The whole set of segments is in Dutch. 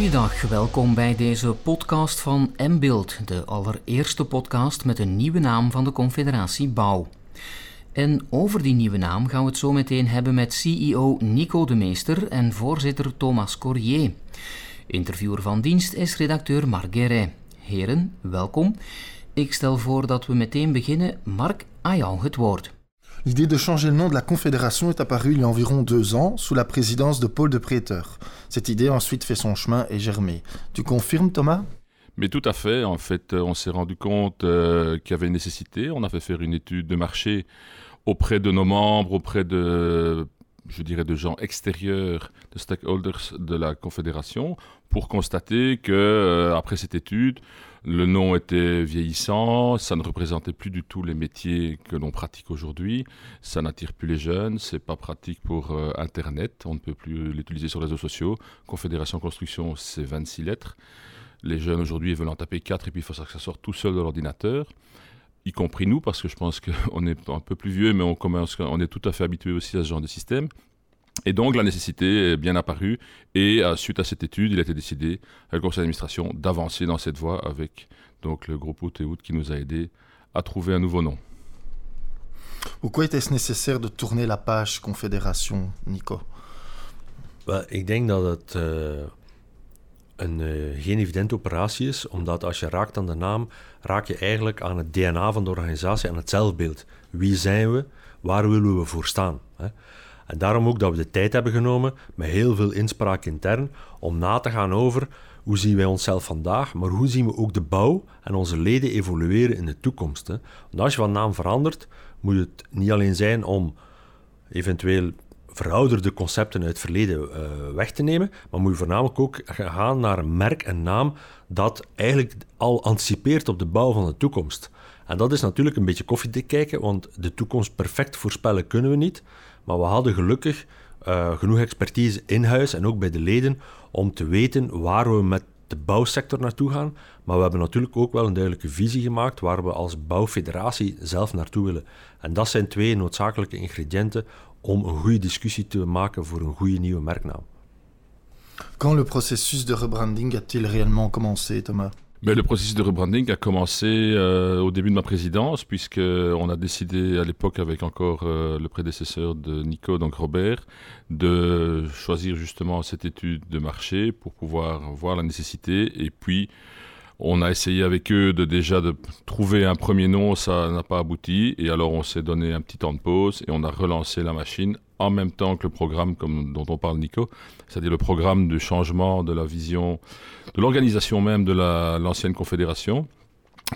Goeiedag, welkom bij deze podcast van M-Build, de allereerste podcast met een nieuwe naam van de Confederatie Bouw. En over die nieuwe naam gaan we het zo meteen hebben met CEO Nico de Meester en voorzitter Thomas Corrier. Interviewer van dienst is redacteur Marc Guéret. Heren, welkom. Ik stel voor dat we meteen beginnen. Marc, aan jou het woord. L'idée de changer le nom de la Confédération est apparue il y a environ deux ans sous la présidence de Paul de Préteur. Cette idée a ensuite fait son chemin et germé. Tu confirmes, Thomas? Mais tout à fait. En fait, on s'est rendu compte euh, qu'il y avait une nécessité. On a fait faire une étude de marché auprès de nos membres, auprès de, je dirais, de gens extérieurs, de stakeholders de la Confédération, pour constater que, euh, après cette étude, le nom était vieillissant, ça ne représentait plus du tout les métiers que l'on pratique aujourd'hui, ça n'attire plus les jeunes, c'est pas pratique pour euh, Internet, on ne peut plus l'utiliser sur les réseaux sociaux. Confédération Construction, c'est 26 lettres. Les jeunes aujourd'hui veulent en taper 4 et puis il faut que ça sorte tout seul de l'ordinateur y compris nous, parce que je pense qu'on est un peu plus vieux, mais on, commence, on est tout à fait habitué aussi à ce genre de système. Et donc la nécessité est bien apparue, et euh, suite à cette étude, il a été décidé avec le conseil d'administration d'avancer dans cette voie avec donc, le groupe Out qui nous a aidé à trouver un nouveau nom. Pourquoi était-ce nécessaire de tourner la page Confédération, Nico? Well, Ik denk dat het uh, een uh, geen evidente operatie is, omdat als je raakt aan de naam, raak je eigenlijk aan het DNA van de organisatie, aan het zelfbeeld. Wie zijn we? Waar willen we voor staan? Hè? En daarom ook dat we de tijd hebben genomen, met heel veel inspraak intern, om na te gaan over hoe zien wij onszelf vandaag, maar hoe zien we ook de bouw en onze leden evolueren in de toekomst. Hè? Want als je van naam verandert, moet het niet alleen zijn om eventueel verouderde concepten uit het verleden uh, weg te nemen, maar moet je voornamelijk ook gaan naar een merk en naam dat eigenlijk al anticipeert op de bouw van de toekomst. En dat is natuurlijk een beetje koffiedik kijken, want de toekomst perfect voorspellen kunnen we niet. Maar we hadden gelukkig uh, genoeg expertise in huis en ook bij de leden om te weten waar we met de bouwsector naartoe gaan. Maar we hebben natuurlijk ook wel een duidelijke visie gemaakt waar we als bouwfederatie zelf naartoe willen. En dat zijn twee noodzakelijke ingrediënten om een goede discussie te maken voor een goede nieuwe merknaam. Quand le processus de rebranding a-t-il réellement commencé, Thomas? Mais le processus de rebranding a commencé euh, au début de ma présidence, puisqu'on a décidé à l'époque, avec encore euh, le prédécesseur de Nico, donc Robert, de choisir justement cette étude de marché pour pouvoir voir la nécessité et puis on a essayé avec eux de déjà de trouver un premier nom, ça n'a pas abouti. Et alors on s'est donné un petit temps de pause et on a relancé la machine en même temps que le programme dont on parle Nico, c'est-à-dire le programme de changement de la vision, de l'organisation même de l'ancienne confédération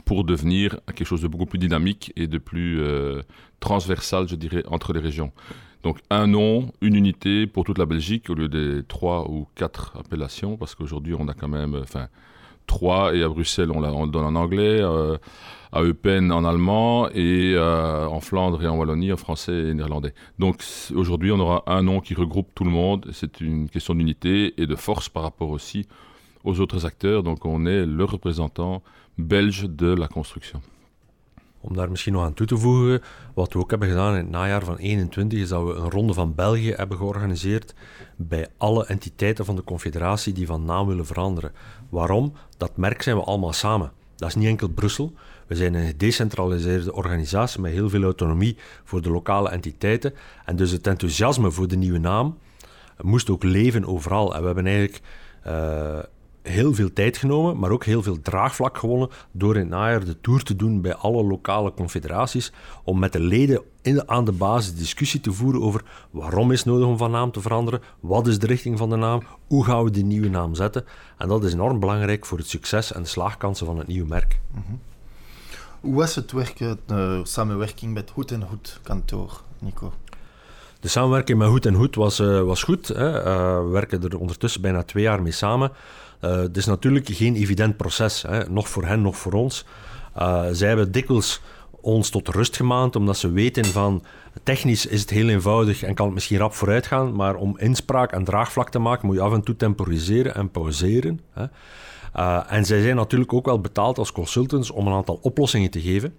pour devenir quelque chose de beaucoup plus dynamique et de plus euh, transversal, je dirais, entre les régions. Donc un nom, une unité pour toute la Belgique au lieu des trois ou quatre appellations, parce qu'aujourd'hui on a quand même, trois, et à Bruxelles, on, on le donne en anglais, euh, à Eupen en allemand, et euh, en Flandre et en Wallonie en français et néerlandais. Donc aujourd'hui, on aura un nom qui regroupe tout le monde. C'est une question d'unité et de force par rapport aussi aux autres acteurs. Donc on est le représentant belge de la construction. Om daar misschien nog aan toe te voegen, wat we ook hebben gedaan in het najaar van 21, is dat we een ronde van België hebben georganiseerd bij alle entiteiten van de confederatie die van naam willen veranderen. Waarom? Dat merk zijn we allemaal samen. Dat is niet enkel Brussel. We zijn een gedecentraliseerde organisatie met heel veel autonomie voor de lokale entiteiten. En dus het enthousiasme voor de nieuwe naam moest ook leven overal. En we hebben eigenlijk uh, heel veel tijd genomen, maar ook heel veel draagvlak gewonnen door in het najaar de tour te doen bij alle lokale confederaties, om met de leden in, aan de basis discussie te voeren over waarom is het nodig om van naam te veranderen, wat is de richting van de naam, hoe gaan we die nieuwe naam zetten. En dat is enorm belangrijk voor het succes en de slaagkansen van het nieuwe merk. Mm -hmm. Hoe was het werken, de samenwerking met Hoed en Hoed kantoor, Nico? De samenwerking met Hoed en Hoed was, uh, was goed. Hè. Uh, we werken er ondertussen bijna twee jaar mee samen. Uh, het is natuurlijk geen evident proces, hè. nog voor hen, nog voor ons. Uh, zij hebben dikwijls ons tot rust gemaand, omdat ze weten van technisch is het heel eenvoudig en kan het misschien rap vooruit gaan, maar om inspraak en draagvlak te maken moet je af en toe temporiseren en pauzeren. Hè. Uh, en zij zijn natuurlijk ook wel betaald als consultants om een aantal oplossingen te geven.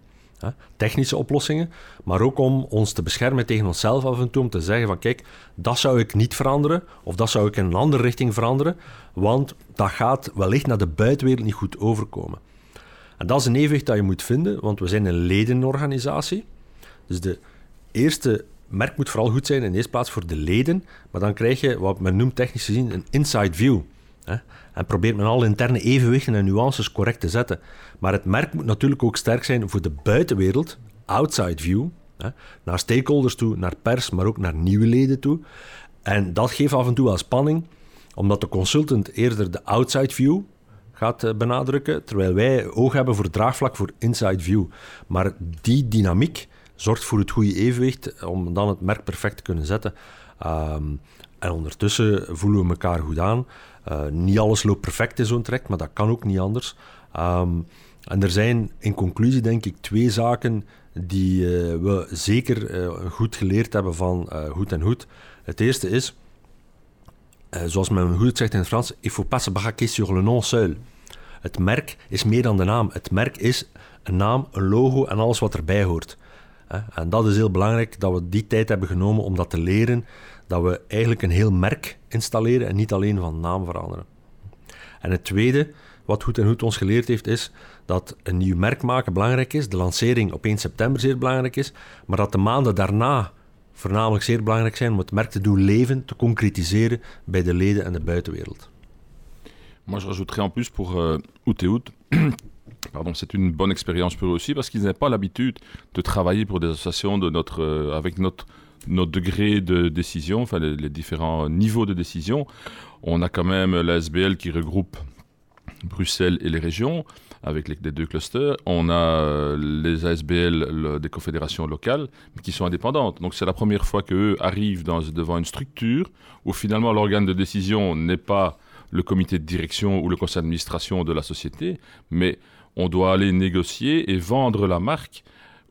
Technische oplossingen, maar ook om ons te beschermen tegen onszelf af en toe, om te zeggen van kijk, dat zou ik niet veranderen, of dat zou ik in een andere richting veranderen, want dat gaat wellicht naar de buitenwereld niet goed overkomen. En dat is een evenwicht dat je moet vinden, want we zijn een ledenorganisatie. Dus de eerste merk moet vooral goed zijn in de eerste plaats voor de leden, maar dan krijg je wat men noemt technisch gezien een inside view. En probeert men alle interne evenwichten en nuances correct te zetten. Maar het merk moet natuurlijk ook sterk zijn voor de buitenwereld, outside view, hè? naar stakeholders toe, naar pers, maar ook naar nieuwe leden toe. En dat geeft af en toe wel spanning, omdat de consultant eerder de outside view gaat eh, benadrukken, terwijl wij oog hebben voor draagvlak voor inside view. Maar die dynamiek zorgt voor het goede evenwicht om dan het merk perfect te kunnen zetten. Ehm, en ondertussen voelen we elkaar goed aan. Uh, niet alles loopt perfect in zo'n trek, maar dat kan ook niet anders. Um, en er zijn in conclusie, denk ik, twee zaken die uh, we zeker uh, goed geleerd hebben van Goed en Goed. Het eerste is, zoals men goed zegt in het Frans, il faut pas se sur le nom seul. Het merk is meer dan de naam. Het merk is een naam, een logo en alles wat erbij hoort. En dat is heel belangrijk dat we die tijd hebben genomen om dat te leren. Dat we eigenlijk een heel merk installeren en niet alleen van naam veranderen. En het tweede, wat Goed en Goed ons geleerd heeft, is dat een nieuw merk maken belangrijk is. De lancering op 1 september zeer belangrijk is. Maar dat de maanden daarna voornamelijk zeer belangrijk zijn om het merk te doen leven, te concretiseren bij de leden en de buitenwereld. Moi, je rajouterais en plus pour euh, C'est une bonne expérience pour eux aussi parce qu'ils n'avaient pas l'habitude de travailler pour des associations de notre, euh, avec notre, notre degré de décision, enfin les, différents niveaux de décision. On a quand même l'ASBL qui regroupe Bruxelles et les régions avec les, deux clusters. On a euh, les ASBL des confédérations locales qui sont indépendantes. Donc c'est la première fois qu'eux arrivent devant une structure où finalement l'organe de décision n'est pas le comité de direction ou le conseil d'administration de la société, mais on doit aller négocier et vendre la marque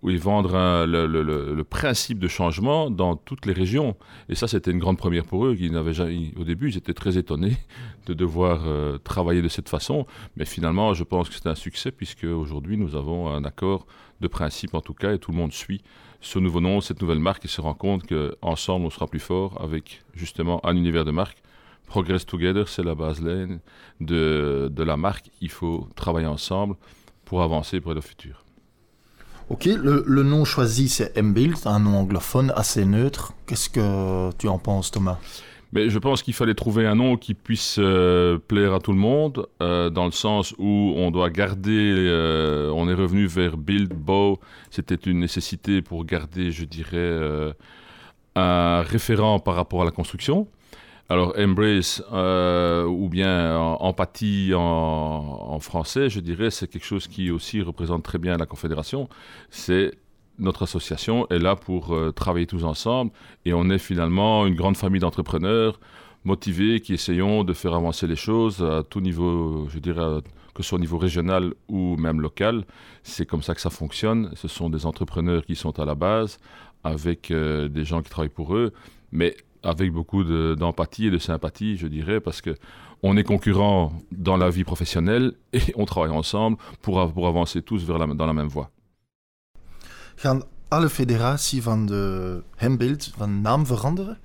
ou vendre le, principe de changement dans toutes les régions. Et ça, c'était une grande première pour eux. Ils jamais, au début, ils étaient très étonnés de devoir euh, travailler de cette façon. Mais finalement, je pense que c'est un succès puisque aujourd'hui, nous avons un accord de principe en tout cas et tout le monde suit ce nouveau nom, cette nouvelle marque et se rend compte qu'ensemble, on sera plus fort avec justement un univers de marque Progress Together, c'est la base de, de la marque. Il faut travailler ensemble pour avancer pour le futur. Ok, le, nom choisi c'est M-Build, un nom anglophone assez neutre. Qu'est-ce que tu en penses Thomas? Mais je pense qu'il fallait trouver un nom qui puisse euh, plaire à tout le monde, euh, dans le sens où on doit garder, euh, on est revenu vers Build, Bow, c'était une nécessité pour garder, je dirais, un référent par rapport à la construction. Alors, embrace euh, ou bien empathie en, français, je dirais, c'est quelque chose qui aussi représente très bien la Confédération. C'est notre association est là pour euh, travailler tous ensemble et on est finalement une grande famille d'entrepreneurs motivés qui essayons de faire avancer les choses à tout niveau, je dirais, que ce soit au niveau régional ou même local. C'est comme ça que ça fonctionne. Ce sont des entrepreneurs qui sont à la base avec euh, des gens qui travaillent pour eux. Mais avec beaucoup d'empathie et de sympathie, je dirais, parce que on est concurrents dans la vie professionnelle et on travaille ensemble pour, pour avancer tous vers la, dans la même voie. Gaan alle federaties van de Hembeeld van naam veranderen?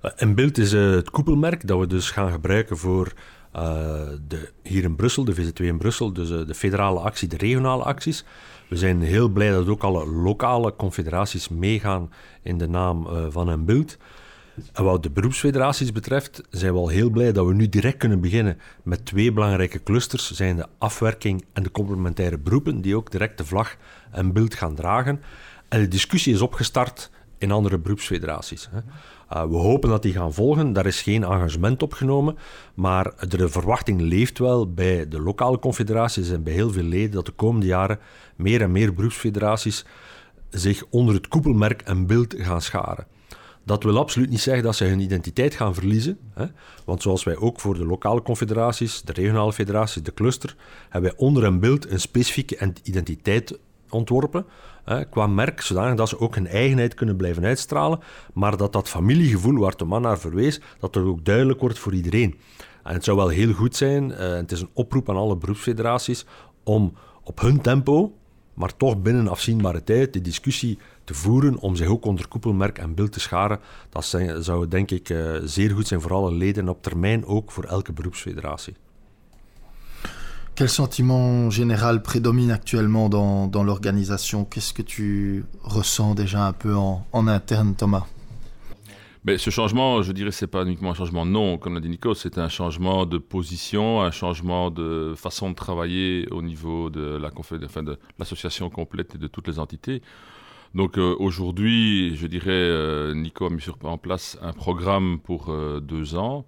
Hembeeld is uh, het koepelmerk dat we dus gaan gebruiken voor de, hier in Brussel, de VZ2 in Brussel, dus uh, de federale actie, de regionale acties. We zijn heel blij dat ook alle lokale confederaties meegaan in de naam uh, van een beeld. En wat de beroepsfederaties betreft, zijn we al heel blij dat we nu direct kunnen beginnen met twee belangrijke clusters, zijn de afwerking en de complementaire beroepen, die ook direct de vlag en beeld gaan dragen. En de discussie is opgestart in andere beroepsfederaties. Uh, we hopen dat die gaan volgen. Daar is geen engagement opgenomen. Maar de verwachting leeft wel bij de lokale confederaties en bij heel veel leden dat de komende jaren meer en meer beroepsfederaties zich onder het koepelmerk en beeld gaan scharen. Dat wil absoluut niet zeggen dat ze hun identiteit gaan verliezen. Hè? Want zoals wij ook voor de lokale confederaties, de regionale federaties, de cluster, hebben wij onder een beeld een specifieke identiteit ontworpen qua merk, zodanig dat ze ook hun eigenheid kunnen blijven uitstralen, maar dat dat familiegevoel waar de man naar verwees, dat er ook duidelijk wordt voor iedereen. En het zou wel heel goed zijn, uh, het is een oproep aan alle beroepsfederaties, om op hun tempo maar toch binnen afzienbare tijd de discussie te voeren om zich ook onder koepelmerk en beeld te scharen, dat zou denk ik uh, zeer goed zijn voor alle leden en op termijn ook voor elke beroepsfederatie. Quel sentiment général prédomine actuellement dans, dans l'organisation? Qu'est-ce que tu ressens déjà un peu en, en interne, Thomas? Mais ce changement, je dirais, c'est pas uniquement un changement non, comme l'a dit Nico, c'est un changement de position, un changement de façon de travailler au niveau de la enfin de l'association complète et de toutes les entités. Donc euh, aujourd'hui, je dirais, euh, Nico a mis en place un programme pour euh, deux ans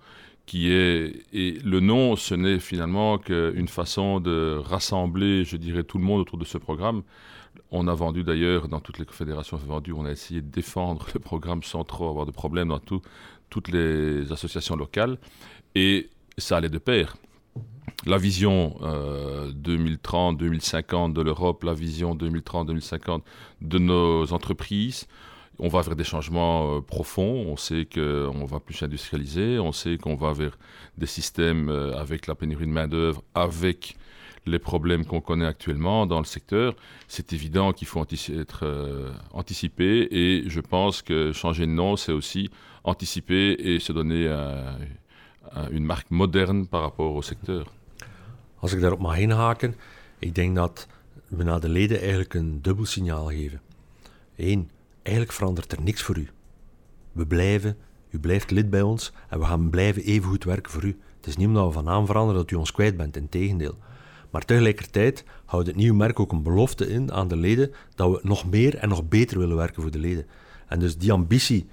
qui est et le nom, ce n'est finalement qu'une façon de rassembler, je dirais, tout le monde autour de ce programme. On a vendu d'ailleurs, dans toutes les confédérations vendu, on a essayé de défendre le programme sans trop avoir de problèmes dans toutes les associations locales. Et ça allait de pair. La vision 2030-2050 euh, de l'Europe, la vision 2030-2050 de nos entreprises, on va vers des changements euh, profonds. On sait qu'on va plus industrialiser. On sait qu'on va vers des systèmes euh, avec la pénurie de main-d'œuvre, avec les problèmes qu'on connaît actuellement dans le secteur, c'est évident qu'il faut être euh, anticipé et je pense que changer de nom, c'est aussi anticiper et se donner une marque moderne par rapport au secteur. Als ik daarop mag inhaken, ik denk dat we naar de leden eigenlijk een eigenlijk verandert er niks voor u. We blijven, u blijft lid bij ons en we gaan blijven even goed werken voor u. Het is niet omdat we van naam veranderen dat u ons kwijt bent, in tegendeel. Maar tegelijkertijd houdt het nieuwe merk ook een belofte in aan de leden dat we nog meer en nog beter willen werken voor de leden. En dus die ambitie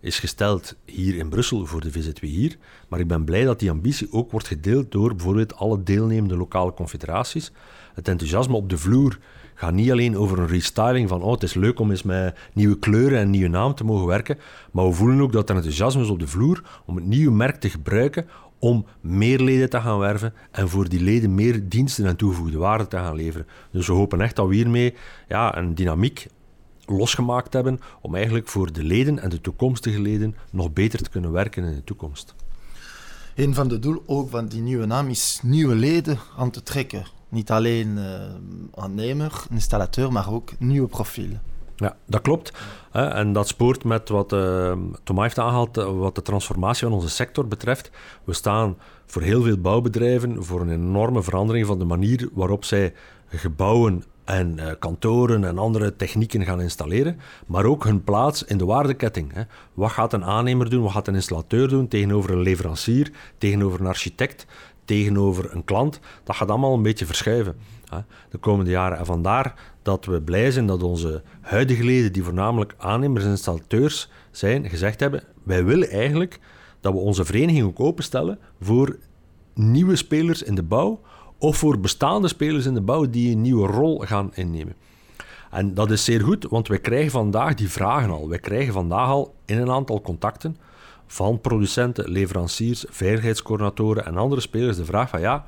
is gesteld hier in Brussel voor de VZW hier. Maar ik ben blij dat die ambitie ook wordt gedeeld door bijvoorbeeld alle deelnemende lokale confederaties. Het enthousiasme op de vloer gaat niet alleen over een restyling van oh, het is leuk om eens met nieuwe kleuren en nieuwe naam te mogen werken, maar we voelen ook dat er enthousiasme is op de vloer om het nieuwe merk te gebruiken om meer leden te gaan werven en voor die leden meer diensten en toegevoegde waarde te gaan leveren. Dus we hopen echt dat we hiermee ja, een dynamiek losgemaakt hebben om eigenlijk voor de leden en de toekomstige leden nog beter te kunnen werken in de toekomst. Een van de doelen ook van die nieuwe naam is nieuwe leden aan te trekken. Niet alleen uh, aannemer, installateur, maar ook nieuwe profielen. Ja, dat klopt. En dat spoort met wat uh, Thomas heeft aangehaald, eh, wat de transformatie van onze sector betreft. We staan voor heel veel bouwbedrijven voor een enorme verandering van de manier waarop zij gebouwen en kantoren en andere technieken gaan installeren, maar ook hun plaats in de waardeketting. Wat gaat een aannemer doen, wat gaat een installateur doen tegenover een leverancier, tegenover een architect, tegenover een klant? Dat gaat allemaal een beetje verschuiven hè, de komende jaren. En vandaar dat we blij zijn dat onze huidige leden, die voornamelijk aannemers en installateurs zijn, gezegd hebben: wij willen eigenlijk dat we onze vereniging ook openstellen voor nieuwe spelers in de bouw of voor bestaande spelers in de bouw die een nieuwe rol gaan innemen. En dat is zeer goed, want wij krijgen vandaag die vragen al. Wij krijgen vandaag al in een aantal contacten van producenten, leveranciers, veiligheidscoördinatoren en andere spelers de vraag van ja,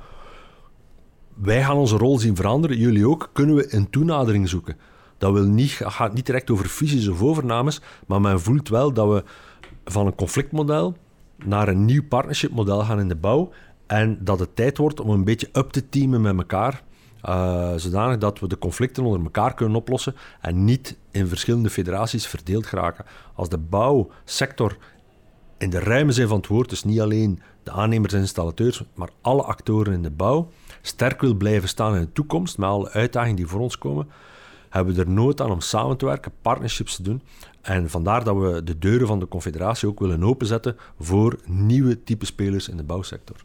wij gaan onze rol zien veranderen, jullie ook, kunnen we een toenadering zoeken. Dat wil niet, gaat niet direct over fusies of overnames, maar men voelt wel dat we van een conflictmodel naar een nieuw partnershipmodel gaan in de bouw en dat het tijd wordt om een beetje up te teamen met elkaar, uh, zodanig dat we de conflicten onder elkaar kunnen oplossen en niet in verschillende federaties verdeeld geraken. Als de bouwsector in de ruime zin van het woord, dus niet alleen de aannemers en installateurs, maar alle actoren in de bouw, sterk wil blijven staan in de toekomst, met alle uitdagingen die voor ons komen, hebben we er nood aan om samen te werken, partnerships te doen. En vandaar dat we de deuren van de confederatie ook willen openzetten voor nieuwe type spelers in de bouwsector.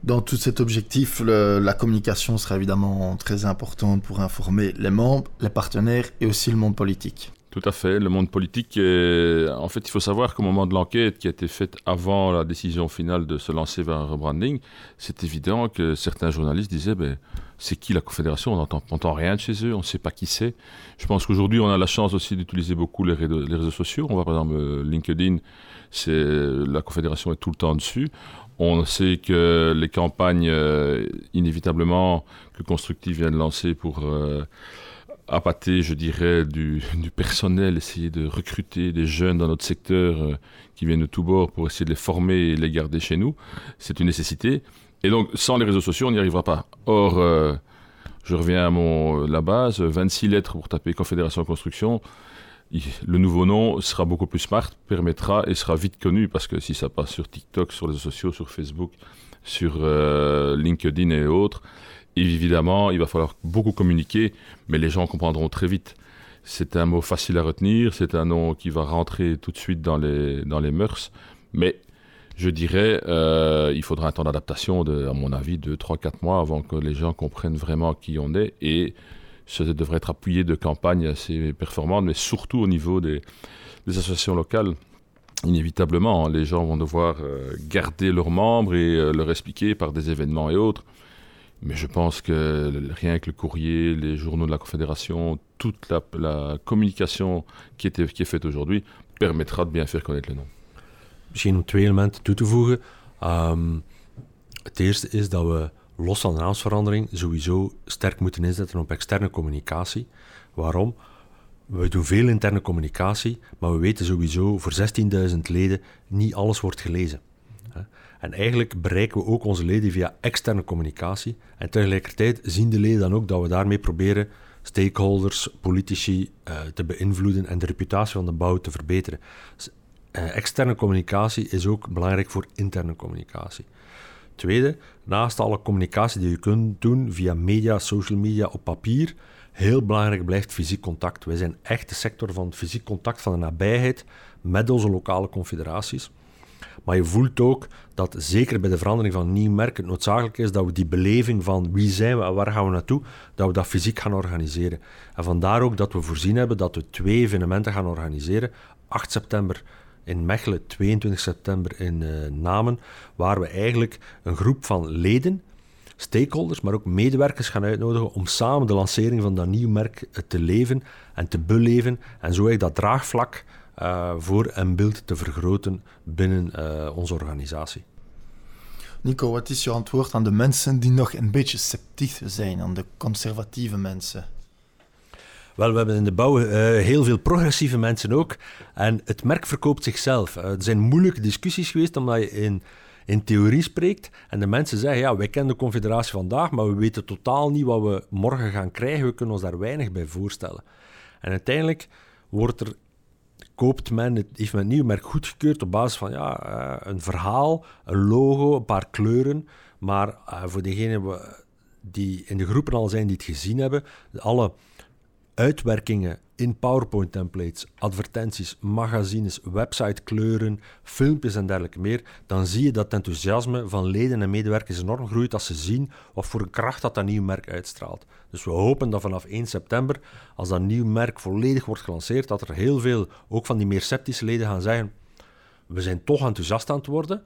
Dans tout cet objectif, la communication sera évidemment très importante pour informer les membres, les partenaires et aussi le monde politique. Tout à fait. Le monde politique, en fait, il faut savoir qu'au moment de l'enquête qui a été faite avant la décision finale de se lancer vers un rebranding, c'est évident que certains journalistes disaient ben, c'est qui la Confédération? On n'entend rien de chez eux, on ne sait pas qui c'est. Je pense qu'aujourd'hui, on a la chance aussi d'utiliser beaucoup les réseaux, sociaux. On voit par exemple LinkedIn, c'est la Confédération est tout le temps dessus. On sait que les campagnes, euh, inévitablement, que Constructif vient de lancer pour euh, appâter, je dirais, du, personnel, essayer de recruter des jeunes dans notre secteur euh, qui viennent de tous bords pour essayer de les former et les garder chez nous. C'est une nécessité. Et donc, sans les réseaux sociaux, on n'y arrivera pas. Or, euh, Je reviens à mon, la base, 26 lettres pour taper Confédération Construction. Le nouveau nom sera beaucoup plus smart, permettra et sera vite connu parce que si ça passe sur TikTok, sur les réseaux sociaux, sur Facebook, sur euh, LinkedIn et autres, évidemment, il va falloir beaucoup communiquer, mais les gens comprendront très vite. C'est un mot facile à retenir, c'est un nom qui va rentrer tout de suite dans les, dans mœurs, mais je dirais, euh, il faudra un temps d'adaptation à mon avis, de 3, 4 mois avant que les gens comprennent vraiment qui on est. Et ça devrait être appuyé de campagnes assez performantes, mais surtout au niveau des, associations locales. Inévitablement, hein, les gens vont devoir euh, garder leurs membres et euh, leur expliquer par des événements et autres. Mais je pense que rien que le courrier, les journaux de la Confédération, toute la, la communication qui, était, qui est faite aujourd'hui permettra de bien faire connaître le nom. misschien om twee elementen toe te voegen. Um, het eerste is dat we los van de naamsverandering sowieso sterk moeten inzetten op externe communicatie. Waarom? We doen veel interne communicatie, maar we weten sowieso voor 16.000 leden niet alles wordt gelezen. En eigenlijk bereiken we ook onze leden via externe communicatie. En tegelijkertijd zien de leden dan ook dat we daarmee proberen stakeholders, politici uh, te beïnvloeden en de reputatie van de bouw te verbeteren. Uh, externe communicatie is ook belangrijk voor interne communicatie. Tweede, naast alle communicatie die je kunt doen via media, social media, op papier, heel belangrijk blijft fysiek contact. Wij zijn echt de sector van fysiek contact, van de nabijheid met onze lokale confederaties. Maar je voelt ook dat zeker bij de verandering van nieuw merk het noodzakelijk is dat we die beleving van wie zijn we en waar gaan we naartoe, dat we dat fysiek gaan organiseren. En vandaar ook dat we voorzien hebben dat we twee evenementen gaan organiseren. 8 september in Mechelen 22 september in uh, Namen, waar we eigenlijk een groep van leden, stakeholders, maar ook medewerkers gaan uitnodigen om samen de lancering van dat nieuw merk eh, te leven en te beleven en zo eigenlijk dat draagvlak uh, voor een beeld te vergroten binnen uh, onze organisatie. Nico, wat is je antwoord aan de mensen die nog een beetje sceptisch zijn, aan de conservatieve mensen? Wel, we hebben in de bouw uh, heel veel progressieve mensen ook. En het merk verkoopt zichzelf. Uh, er zijn moeilijke discussies geweest omdat je in, in theorie spreekt. En de mensen zeggen, ja, wij kennen de confederatie vandaag, maar we weten totaal niet wat we morgen gaan krijgen. We kunnen ons daar weinig bij voorstellen. En uiteindelijk wordt er koopt men, het, heeft men het nieuwe merk goedgekeurd op basis van ja, uh, een verhaal, een logo, een paar kleuren. Maar uh, voor degenen die in de groepen al zijn die het gezien hebben, alle uitwerkingen in PowerPoint-templates, advertenties, magazines, websitekleuren, filmpjes en dergelijke meer, dan zie je dat het enthousiasme van leden en medewerkers enorm groeit als ze zien wat voor een kracht dat dat nieuw merk uitstraalt. Dus we hopen dat vanaf 1 september, als dat nieuw merk volledig wordt gelanceerd, dat er heel veel, ook van die meer sceptische leden gaan zeggen, we zijn toch enthousiast aan het worden.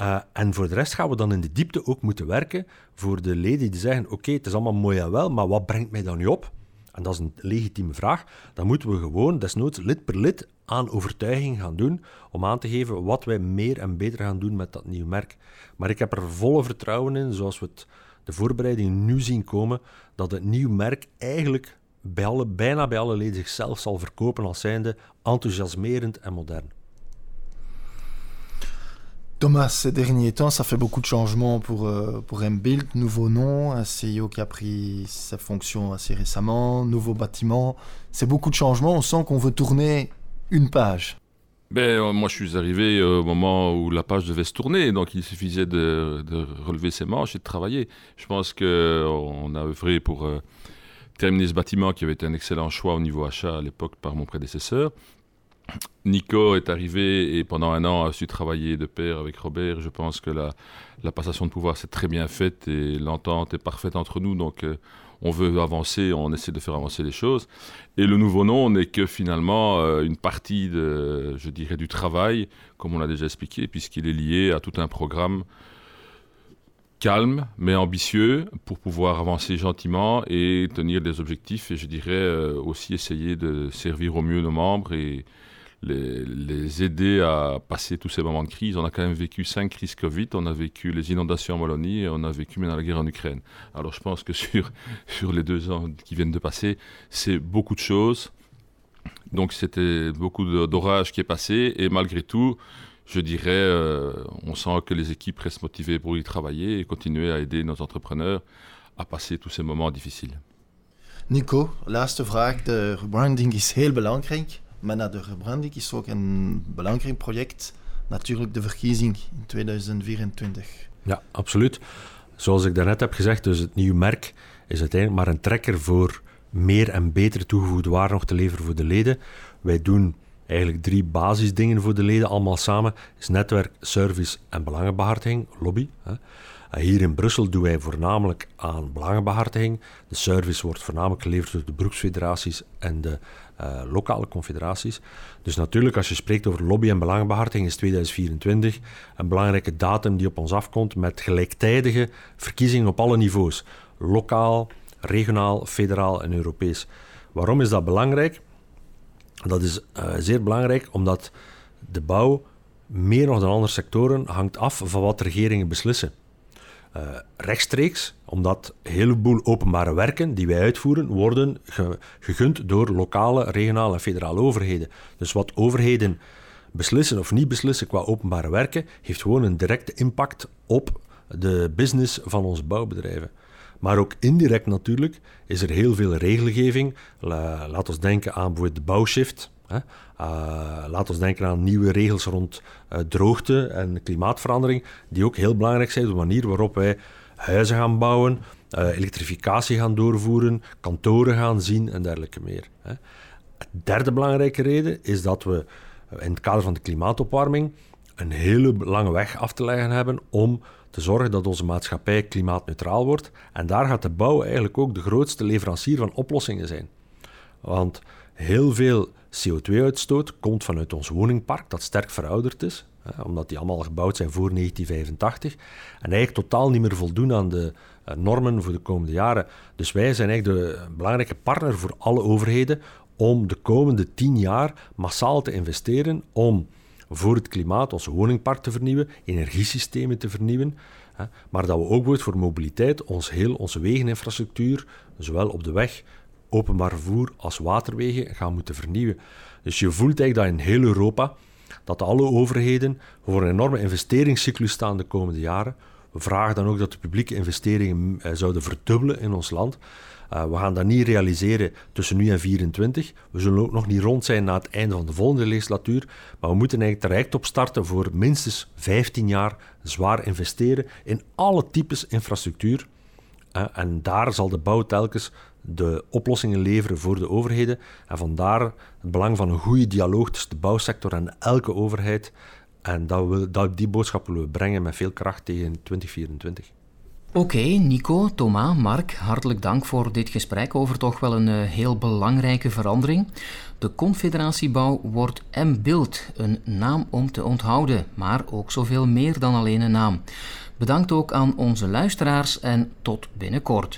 Uh, en voor de rest gaan we dan in de diepte ook moeten werken voor de leden die zeggen, oké, het is allemaal mooi en wel, maar wat brengt mij dan nu op? En dat is een legitieme vraag, dan moeten we gewoon desnoods lid per lid aan overtuiging gaan doen om aan te geven wat wij meer en beter gaan doen met dat nieuwe merk. Maar ik heb er volle vertrouwen in, zoals we het, de voorbereidingen nu zien komen, dat het nieuwe merk eigenlijk bij alle, bijna bij alle leden zichzelf zal verkopen als zijnde enthousiasmerend en modern. Thomas, ces derniers temps, ça fait beaucoup de changements pour, euh, pour Mbuild, nouveau nom, un CEO qui a pris sa fonction assez récemment, nouveau bâtiment. C'est beaucoup de changements, on sent qu'on veut tourner une page. Ben, euh, moi, je suis arrivé au moment où la page devait se tourner, donc il suffisait de, de relever ses manches et de travailler. Je pense qu'on a œuvré pour euh, terminer ce bâtiment qui avait été un excellent choix au niveau achat à l'époque par mon prédécesseur. Nico est arrivé et pendant un an a su travailler de pair avec Robert. Je pense que la, la passation de pouvoir s'est très bien faite et l'entente est parfaite entre nous. Donc euh, on veut avancer, on essaie de faire avancer les choses. Et le nouveau nom n'est que finalement euh, une partie, de, je dirais, du travail, comme on l'a déjà expliqué, puisqu'il est lié à tout un programme calme mais ambitieux pour pouvoir avancer gentiment et tenir des objectifs et je dirais euh, aussi essayer de servir au mieux nos membres et les, aider à passer tous ces moments de crise. On a quand même vécu cinq crises Covid, on a vécu les inondations en Wallonie et on a vécu maintenant la guerre en Ukraine. Alors je pense que sur, sur les deux ans qui viennent de passer, c'est beaucoup de choses. Donc c'était beaucoup d'orage qui est passé et malgré tout, je dirais, euh, on sent que les équipes restent motivées pour y travailler et continuer à aider nos entrepreneurs à passer tous ces moments difficiles. Nico, laatste vraag. De rebranding is heel belangrijk. Maar na de rebranding is ook een belangrijk project natuurlijk de verkiezing in 2024. Ja, absoluut. Zoals ik daarnet heb gezegd, dus het nieuwe merk is uiteindelijk maar een trekker voor meer en betere toegevoegde waarde nog te leveren voor de leden. Wij doen eigenlijk drie basisdingen voor de leden allemaal samen. is netwerk, service en belangenbehartiging, lobby. Hè. Hier in Brussel doen wij voornamelijk aan belangenbehartiging. De service wordt voornamelijk geleverd door de beroepsfederaties en de uh, lokale confederaties. Dus natuurlijk, als je spreekt over lobby- en belangenbehartiging, is 2024 een belangrijke datum die op ons afkomt met gelijktijdige verkiezingen op alle niveaus. Lokaal, regionaal, federaal en Europees. Waarom is dat belangrijk? Dat is uh, zeer belangrijk omdat de bouw meer nog dan andere sectoren hangt af van wat regeringen beslissen. Uh, rechtstreeks, omdat een heleboel openbare werken die wij uitvoeren, worden ge gegund door lokale, regionale en federale overheden. Dus wat overheden beslissen of niet beslissen qua openbare werken, heeft gewoon een directe impact op de business van onze bouwbedrijven. Maar ook indirect natuurlijk is er heel veel regelgeving. La, laat ons denken aan bijvoorbeeld de bouwshift. Hè. Uh, laat ons denken aan nieuwe regels rond uh, droogte en klimaatverandering, die ook heel belangrijk zijn, de manier waarop wij huizen gaan bouwen, uh, elektrificatie gaan doorvoeren, kantoren gaan zien en dergelijke meer. Hè. De derde belangrijke reden is dat we in het kader van de klimaatopwarming een hele lange weg af te leggen hebben om te zorgen dat onze maatschappij klimaatneutraal wordt. En daar gaat de bouw eigenlijk ook de grootste leverancier van oplossingen zijn. Want heel veel CO2-uitstoot komt vanuit ons woningpark, dat sterk verouderd is, omdat die allemaal gebouwd zijn voor 1985, en eigenlijk totaal niet meer voldoen aan de uh, normen voor de komende jaren. Dus wij zijn eigenlijk de belangrijke partner voor alle overheden om de komende tien jaar massaal te investeren om voor het klimaat ons woningpark te vernieuwen, energiesystemen te vernieuwen, maar dat we ook voor mobiliteit ons heel onze wegeninfrastructuur, zowel op de weg openbaar vervoer als waterwegen gaan moeten vernieuwen. Dus je voelt eigenlijk dat in heel Europa dat alle overheden voor een enorme investeringscyclus staan de komende jaren. We vragen dan ook dat de publieke investeringen eh, zouden verdubbelen in ons land. Uh, we gaan dat niet realiseren tussen nu en 24. We zullen ook nog niet rond zijn na het einde van de volgende legislatuur. Maar we moeten eigenlijk traject opstarten voor minstens 15 jaar zwaar investeren in alle types infrastructuur. Uh, en daar zal de bouw telkens de oplossingen leveren voor de overheden. En vandaar het belang van een goede dialoog tussen de bouwsector en elke overheid. En dat we, dat, die boodschap willen we brengen met veel kracht tegen 2024. Oké, Nico, Thomas, Mark, hartelijk dank voor dit gesprek over toch wel een uh, heel belangrijke verandering. De Confederatiebouw wordt M-Build, een naam om te onthouden, maar ook zoveel meer dan alleen een naam. Bedankt ook aan onze luisteraars en tot binnenkort.